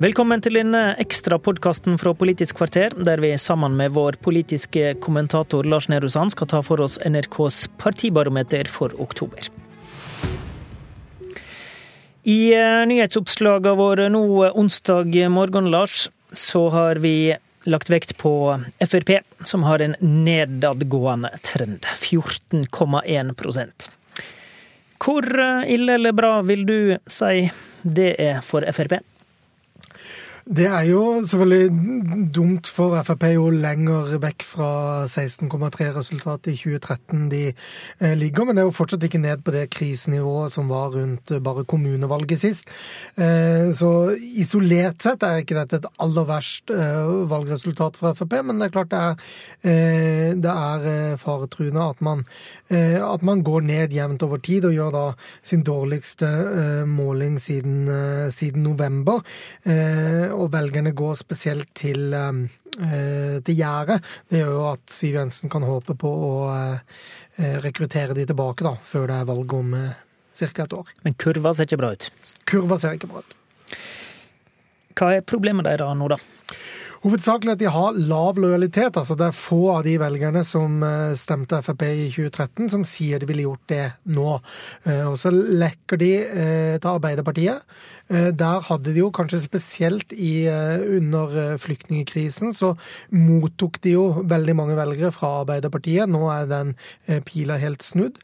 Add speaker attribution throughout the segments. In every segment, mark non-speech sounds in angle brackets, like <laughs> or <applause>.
Speaker 1: Velkommen til denne ekstrapodkasten fra Politisk kvarter, der vi sammen med vår politiske kommentator Lars Nehru Sand skal ta for oss NRKs partibarometer for oktober. I eh, nyhetsoppslagene våre nå onsdag morgen, Lars, så har vi lagt vekt på Frp, som har en nedadgående trend. 14,1 Hvor eh, ille eller bra vil du si det er for Frp?
Speaker 2: Det er jo selvfølgelig dumt for Frp jo lenger vekk fra 16,3-resultatet i 2013 de eh, ligger, men det er jo fortsatt ikke ned på det krisenivået som var rundt bare kommunevalget sist. Eh, så isolert sett er ikke dette et aller verst eh, valgresultat for Frp, men det er klart det er, det er faretruende at man, at man går ned jevnt over tid og gjør da sin dårligste måling siden, siden november og velgerne går spesielt til, eh, til gjerdet, det gjør jo at Siv Jensen kan håpe på å eh, rekruttere de tilbake da, før det er valg om eh, ca. et år.
Speaker 1: Men kurva ser ikke bra ut?
Speaker 2: Kurva ser ikke bra ut.
Speaker 1: Hva er problemet deres nå, da?
Speaker 2: Hovedsakelig at de har lav lojalitet. altså Det er få av de velgerne som stemte Frp i 2013, som sier de ville gjort det nå. Og så lekker de til Arbeiderpartiet. Eh, der hadde de jo kanskje spesielt i, eh, under eh, flyktningkrisen, så mottok de jo veldig mange velgere fra Arbeiderpartiet. Nå er den pila helt snudd.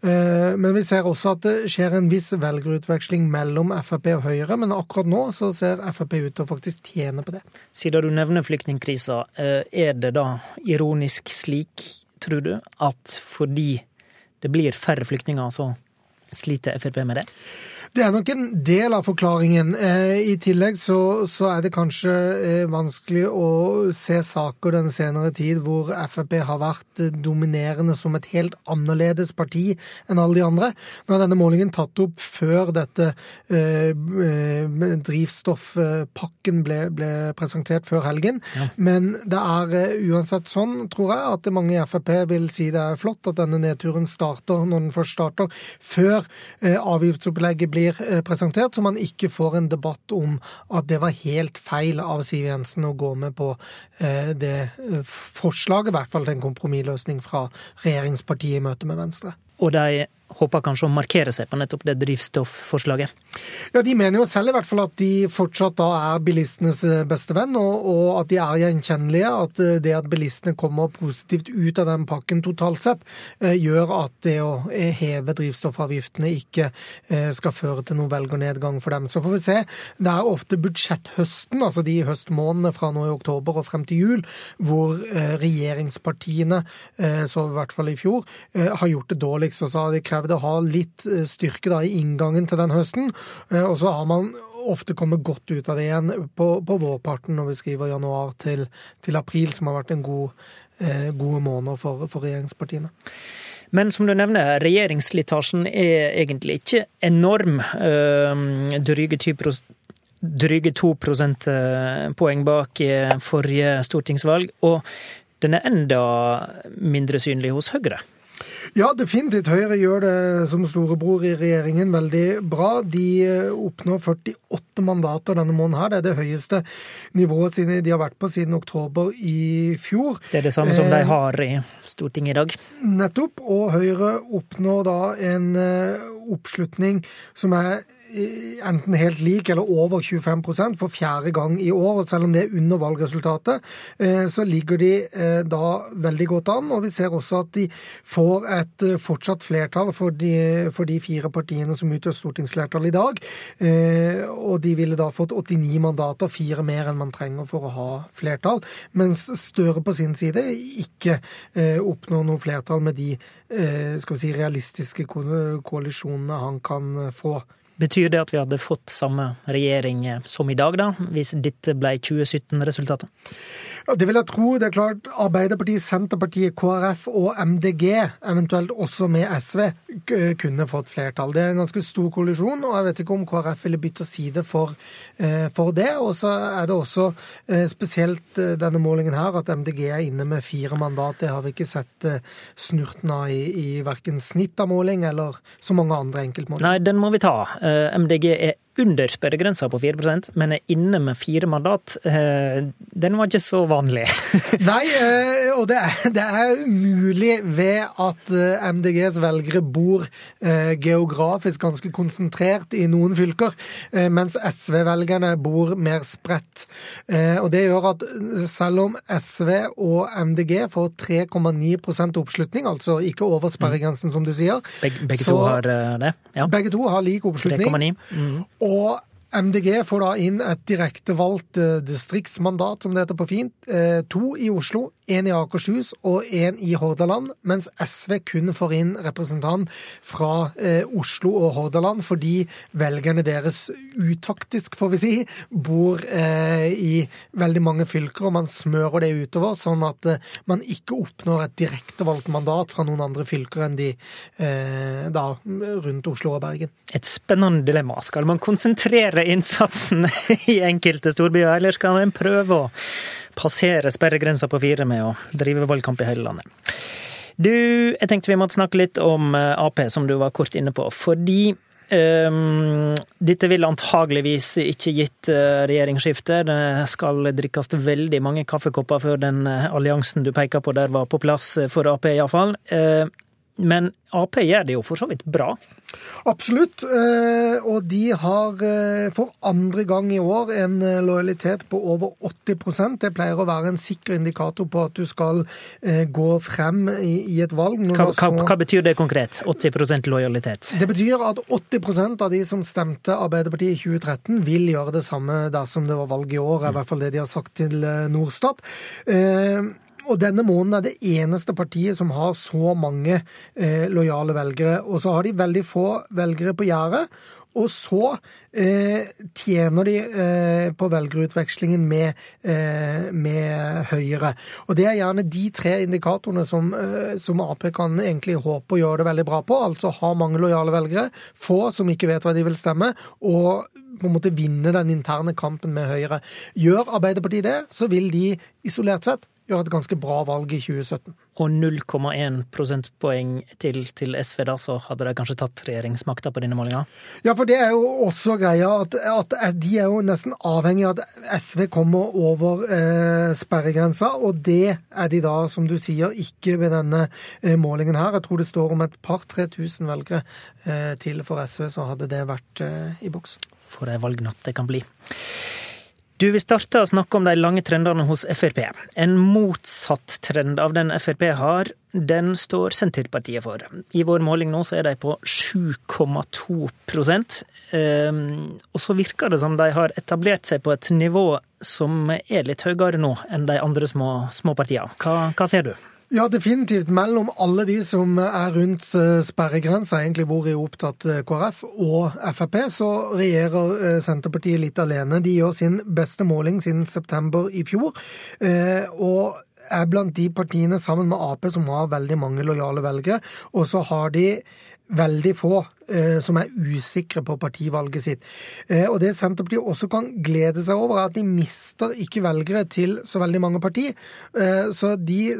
Speaker 2: Men vi ser også at det skjer en viss velgerutveksling mellom Frp og Høyre. Men akkurat nå så ser Frp ut til å faktisk tjene på det.
Speaker 1: Siden du nevner flyktningkrisa, er det da ironisk slik, tror du, at fordi det blir færre flyktninger, så sliter Frp med det?
Speaker 2: Det er nok en del av forklaringen. Eh, I tillegg så, så er det kanskje eh, vanskelig å se saker den senere tid hvor Frp har vært dominerende som et helt annerledes parti enn alle de andre. Nå er denne målingen tatt opp før dette eh, drivstoffpakken ble, ble, presentert før helgen. Ja. Men det er uansett sånn, tror jeg, at mange i Frp vil si det er flott at denne nedturen starter, når den først starter, før avgiftsopplegget blir blir eh, presentert, så man ikke får en debatt om at det var helt feil av Siv Jensen å gå med på eh, det eh, forslaget, i hvert fall til en kompromissløsning fra regjeringspartiet i møte med Venstre.
Speaker 1: Og de håper kanskje å markere seg på nettopp det drivstofforslaget?
Speaker 2: Ja, De mener jo selv i hvert fall at de fortsatt da er bilistenes eh, beste venn, og, og at de er gjenkjennelige. At eh, det at bilistene kommer positivt ut av den pakken totalt sett, eh, gjør at det å heve drivstoffavgiftene ikke skal føre til noen velgernedgang for dem. Så får vi se. Det er ofte budsjetthøsten, altså de høstmånedene fra nå i oktober og frem til jul, hvor regjeringspartiene, så i hvert fall i fjor, har gjort det dårligst. Og så har de krevd å ha litt eh, styrke da, i inngangen til den høsten. Eh, og så har man ofte kommet godt ut av det igjen på, på vårparten når vi skriver januar til, til, april, som har vært en god, eh, måned for, for regjeringspartiene.
Speaker 1: Men som du nevner, regjeringsslitasjen er egentlig ikke enorm. Dryge 20 dryge 2 prosentpoeng bak forrige stortingsvalg. Og den er enda mindre synlig hos Høyre.
Speaker 2: Ja, definitivt. Høyre gjør det som storebror i regjeringen veldig bra. De eh, oppnår 48 mandater denne måneden her. Det er det høyeste nivået de har vært på siden oktober i fjor.
Speaker 1: Det er det samme som de eh, har i Stortinget i dag?
Speaker 2: Nettopp. Og Høyre oppnår da en eh, oppslutning som er enten helt lik eller over 25% for fjerde gang i år. og Selv om det er under valgresultatet, eh, så ligger de eh, da veldig godt an. Og vi ser også at de får et eh, fortsatt flertall for de, for de fire partiene som utgjør stortingsflertall i dag. Og de ville da fått 89 mandater, fire mer enn man trenger for å ha flertall. Mens Støre på sin side ikke oppnår noe flertall med de skal vi si, realistiske koalisjonene han kan få.
Speaker 1: Betyr det at vi hadde fått samme regjering som i dag, da, hvis dette ble 2017-resultatet?
Speaker 2: Ja, Det vil jeg tro. Det er klart Arbeiderpartiet, Senterpartiet, KrF og MDG, eventuelt også med SV, kunne fått flertall. Det er en ganske stor kollisjon, og jeg vet ikke om KrF ville bytte side for, eh, for det. Og så er det også eh, spesielt eh, denne målingen her, at MDG er inne med fire mandat. Det har vi ikke sett snurten av i, i verken snitt av måling eller så mange andre enkeltmålinger.
Speaker 1: Nei, den må vi ta. MDG er under sperregrensa på 4% men er inne med fire mandat. Den var ikke så vanlig. <laughs>
Speaker 2: Nei, og det er, det er mulig ved at MDGs velgere bor geografisk ganske konsentrert i noen fylker, mens SV-velgerne bor mer spredt. Og det gjør at selv om SV og MDG får 3,9% oppslutning, altså ikke over sperregrensen, som du sier.
Speaker 1: Begge, begge så, to har det?
Speaker 2: Ja. Begge to har lik oppslutning. 3,9. Mm. Og MDG får da inn et direktevalgt eh, distriktsmandat, som det heter på fint. Eh, to i Oslo, én i Akershus og én i Hordaland. Mens SV kun får inn representant fra eh, Oslo og Hordaland fordi velgerne deres utaktisk, får vi si, bor i veldig mange fylker, og man smører det utover, sånn at man ikke oppnår et direktevalgt mandat fra noen andre fylker enn de da rundt Oslo og Bergen.
Speaker 1: Et spennende dilemma. Skal man konsentrere øke innsatsen <laughs> i enkelte storbyer, eller skal en prøve å passere sperregrensa på fire med å drive valgkamp i hele landet? Du, jeg tenkte vi måtte snakke litt om eh, Ap, som du var kort inne på. Fordi um, dette vil antageligvis ikke gitt uh, regjeringsskifte. Det skal drikkes veldig mange kaffekopper før den alliansen du peker på der var på plass for Ap, iallfall. Uh, men Ap gjør det jo for så vidt bra?
Speaker 2: Absolutt. Eh, og de har eh, for andre gang i år en eh, lojalitet på over 80% Det pleier å være en sikker indikator på at du skal gå frem i et valg.
Speaker 1: Hva, hva, hva, betyr det konkret? 80% lojalitet?
Speaker 2: Det betyr at 80% av de som stemte Arbeiderpartiet i 2013, vil gjøre det samme dersom det var valg i år. er i hvert fall det de har sagt til Norstat. Og denne måneden er det eneste partiet som har så mange eh, lojale velgere. Og så har de veldig få velgere på gjerdet. Og så eh, tjener de eh, på velgerutvekslingen med, eh, med, Høyre. Og det er gjerne de tre indikatorene som, eh, som, Ap kan egentlig håpe å gjøre det veldig bra på. Altså ha mange lojale velgere, få som ikke vet hva de vil stemme, og på en måte vinne den interne kampen med Høyre. Gjør Arbeiderpartiet det, så vil de isolert sett gjør et ganske bra valg i 2017.
Speaker 1: Og 0,1 prosentpoeng til, til, SV, da, så hadde de kanskje tatt regjeringsmakta på denne målinga?
Speaker 2: Ja, for det er jo også greia at, at, de er jo nesten avhengig av at SV kommer over eh, sperregrensa, og det er de da, som du sier, ikke ved denne eh, målingen her. Jeg tror det står om et par-tre tusen velgere eh, til for SV, så hadde det vært eh, i boks.
Speaker 1: For ei valgnatt det kan bli. Du, vil starte å snakke om de lange trendene hos Frp. En motsatt trend av den Frp har, den står Senterpartiet for. I vår måling nå så er de på 7,2% ehm, Og så virker det som de har etablert seg på et nivå som er litt høyere nå enn de andre små, små partiene. Hva, hva ser du?
Speaker 2: Ja, definitivt. Mellom alle de som er rundt eh, sperregrensa, egentlig hvor er opptatt eh, KrF og Frp, så regjerer eh, Senterpartiet litt alene. De gjør sin beste måling siden september i fjor. Og er blant de partiene sammen med Ap som har veldig mange lojale velgere. Og så har de veldig få som er usikre på partivalget sitt. Eh, og Det Senterpartiet også kan glede seg over, er at de mister ikke velgere til så veldig mange partier. Eh, så de,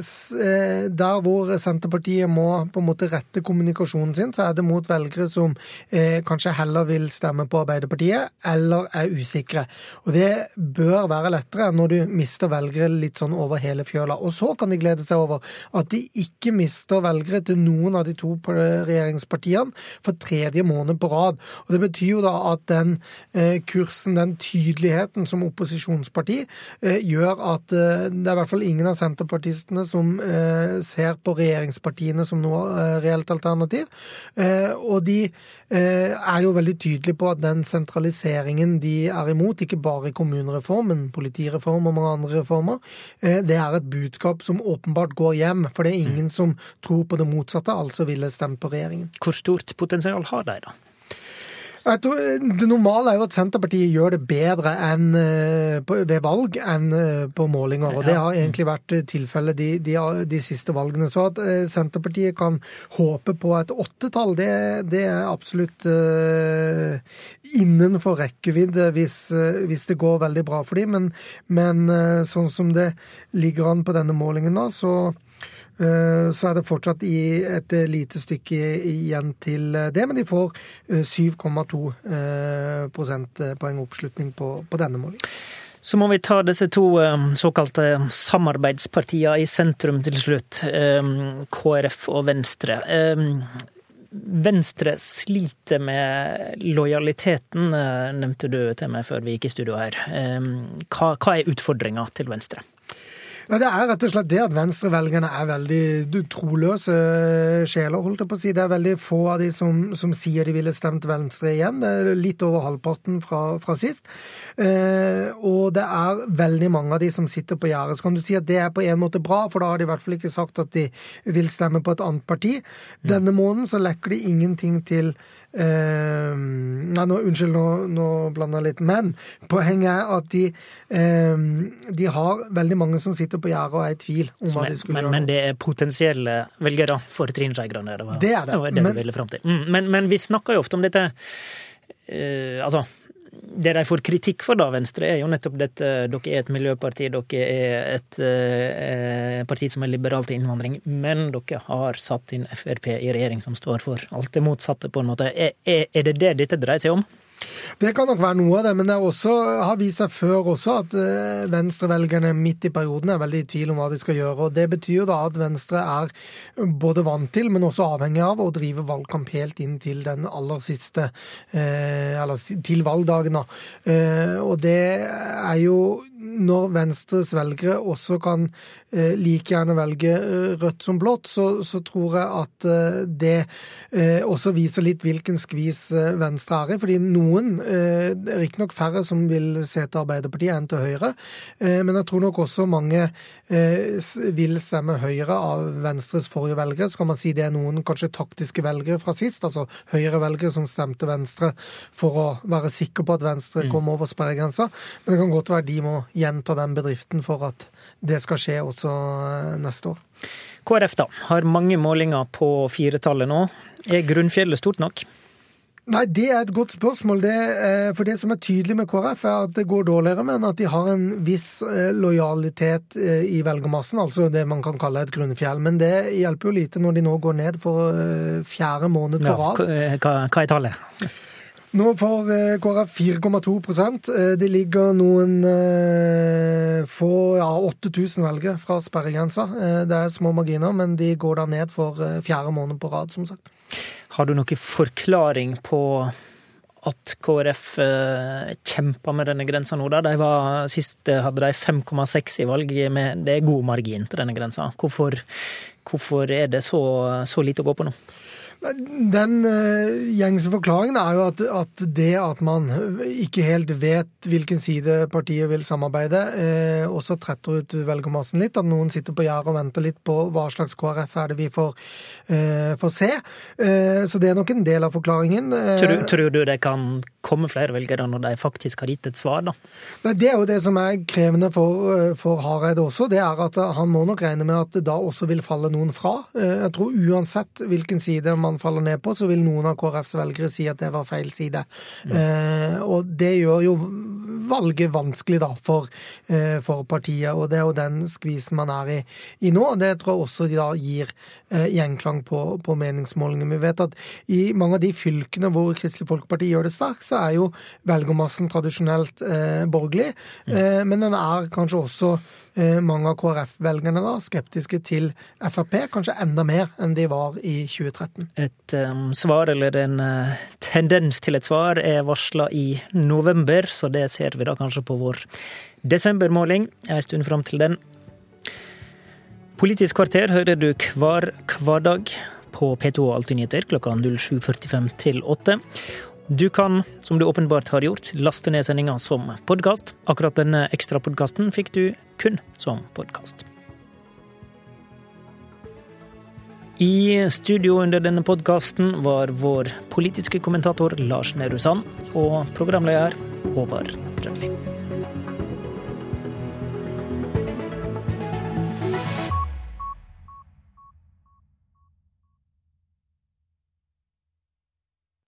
Speaker 2: der hvor Senterpartiet må på en måte rette kommunikasjonen sin, så er det mot velgere som kanskje heller vil stemme på Arbeiderpartiet, eller er usikre. Og Det bør være lettere når du mister velgere litt sånn over hele fjøla. Og så kan de glede seg over at de ikke mister velgere til noen av de to regjeringspartiene. for tre tredje måned på rad. Og Det betyr jo da at den eh, kursen, den tydeligheten som opposisjonsparti, eh, gjør at eh, det er i hvert fall ingen av senterpartistene som ser på regjeringspartiene som noe reelt alternativ. Og de er jo veldig tydelig på at den sentraliseringen de er imot, ikke bare i kommunereformen, politireform og mange andre reformer, det er et budskap som åpenbart går hjem. For det er ingen som tror på det motsatte, altså ville stemt på regjeringen.
Speaker 1: Hvor stort potensial har de, da?
Speaker 2: Tror, det normale er jo at Senterpartiet gjør det bedre enn, eh, ved valg enn eh, på målinger. og Det har egentlig vært tilfellet de, de, de, siste valgene. Så at eh, Senterpartiet kan håpe på et åttetall, det, det er absolutt uh, innenfor rekkevidde hvis, hvis, det går veldig bra for dem. Men, men sånn som det ligger an på denne målingen da, så så er det fortsatt et lite stykke igjen til det, men de får 7,2 prosentpoeng oppslutning på, på denne målingen.
Speaker 1: Så må vi ta disse to såkalte samarbeidspartiene i sentrum til slutt, KrF og Venstre. Venstre sliter med lojaliteten, nevnte du til meg før vi gikk i studio her. Hva, hva er utfordringa til Venstre?
Speaker 2: Ja, det er rett og slett det at venstrevelgerne er veldig troløse sjeler, holdt jeg på å si. Det er veldig få av de som, som sier de ville stemt Venstre igjen. Det er litt over halvparten fra, fra sist. Eh, og det er veldig mange av de som sitter på gjerdet. Så kan du si at det er på en måte bra, for da har de i hvert fall ikke sagt at de vil stemme på et annet parti. Denne måneden så lekker de ingenting til Uh, nei, nå, unnskyld, nå, nå blander jeg litt. Men poenget er at de, eh, de har veldig mange som sitter på gjerdet og er i tvil om hva
Speaker 1: men,
Speaker 2: de skulle
Speaker 1: men,
Speaker 2: gjøre.
Speaker 1: Men det er potensielle velgere for Trine Skei Grande? Det, var,
Speaker 2: det er det.
Speaker 1: det, var det
Speaker 2: men,
Speaker 1: vi ville frem til. Mm, men, men, vi snakker jo ofte om dette uh, Altså, det de får kritikk for, da, Venstre, er jo nettopp dette Dere er et miljøparti, dere er et eh, parti som er liberalt til innvandring, men dere har satt inn Frp i regjering som står for alt det motsatte, på en måte. Er, er det det dette dreier seg om?
Speaker 2: Det kan nok være noe av det, men det også, har vist seg før også at eh, venstrevelgerne midt i perioden er veldig i tvil om hva de skal gjøre. og Det betyr da at Venstre er både vant til, men også avhengig av å drive valgkamp helt inn til den aller siste, eh, eller til valgdagen. da. Eh, og det er jo når Venstres velgere også kan eh, like gjerne velge eh, rødt som blått, så, så tror jeg at eh, det eh, også viser litt hvilken skvis eh, Venstre er i. fordi noen, eh, riktignok færre som vil se til Arbeiderpartiet enn til Høyre, men jeg tror nok også mange vil stemme Høyre av Venstres forrige velgere. Så kan man si det er noen kanskje taktiske velgere fra sist, altså Høyre-velgere som stemte Venstre for å være sikker på at Venstre mm. kom over sperregrensa. Men det kan godt være de må gjenta den bedriften for at det skal skje også eh, neste år.
Speaker 1: KrF da, har mange målinger på firetallet nå. Er grunnfjellet stort nok?
Speaker 2: Nei, Det er et godt spørsmål. Det, for det som er tydelig med KrF, er at det går dårligere, men at de har en viss eh, lojalitet eh, i velgermassen, altså det man kan kalle et grunnfjell. Men det hjelper jo lite når de nå går ned for fjerde måned på rad.
Speaker 1: Ja, hva, hva er tallet?
Speaker 2: Nå får eh, KrF 4,2 eh, Det ligger noen eh, få, ja 8000 velgere fra sperregrensa. Det er små marginer, men de går da ned for fjerde måned på rad, som sagt.
Speaker 1: Har du noen forklaring på at KrF kjemper med denne grensa nå? Da? De var, sist hadde de 5,6 i valget, med, det er god margin til denne grensa. Hvorfor, hvorfor er det så, så lite å gå på nå?
Speaker 2: Den uh, gjengse forklaringen er jo at, at, det at man ikke helt vet hvilken side partiet vil samarbeide, uh, også tretter ut velgermassen litt. At noen sitter på gjerdet og venter litt på hva slags KrF er det vi får, uh, får se. så det er nok en del av forklaringen.
Speaker 1: Tror, tror, du det kan komme flere velgere når de faktisk har gitt et svar, da?
Speaker 2: Nei, Det er jo det som er krevende for, for Hareide også. Det er at han må nok regne med at det da også vil falle noen fra. jeg tror uansett hvilken side man man faller ned på, så vil noen av KrFs velgere si at det var feil side. Mm. Eh, og det gjør jo valget vanskelig da for, eh, for, partiet, og det er jo den skvisen man er i, i nå. Det tror jeg også de da gir eh, gjenklang på, på meningsmålingene. Vi vet at i mange av de fylkene hvor Kristelig Folkeparti gjør det sterkt, så er jo velgermassen tradisjonelt eh, borgerlig, mm. men den er kanskje også Eh, mange av KrF-velgerne da skeptiske til Frp, kanskje enda mer enn de var i 2013.
Speaker 1: Et um, svar, eller en uh, tendens til et svar, er varsla i november, så det ser vi da kanskje på vår desembermåling en stund fram til den. Politisk kvarter hører du hver hverdag på P2 Alltid nyheter klokka 07.45 til 8. Du kan, som du åpenbart har gjort, laste ned sendinga som podkast. Akkurat denne ekstrapodkasten fikk du kun som podkast. I studio under denne podkasten var vår politiske kommentator Lars Nehru Sand og programleder Håvard Grønli.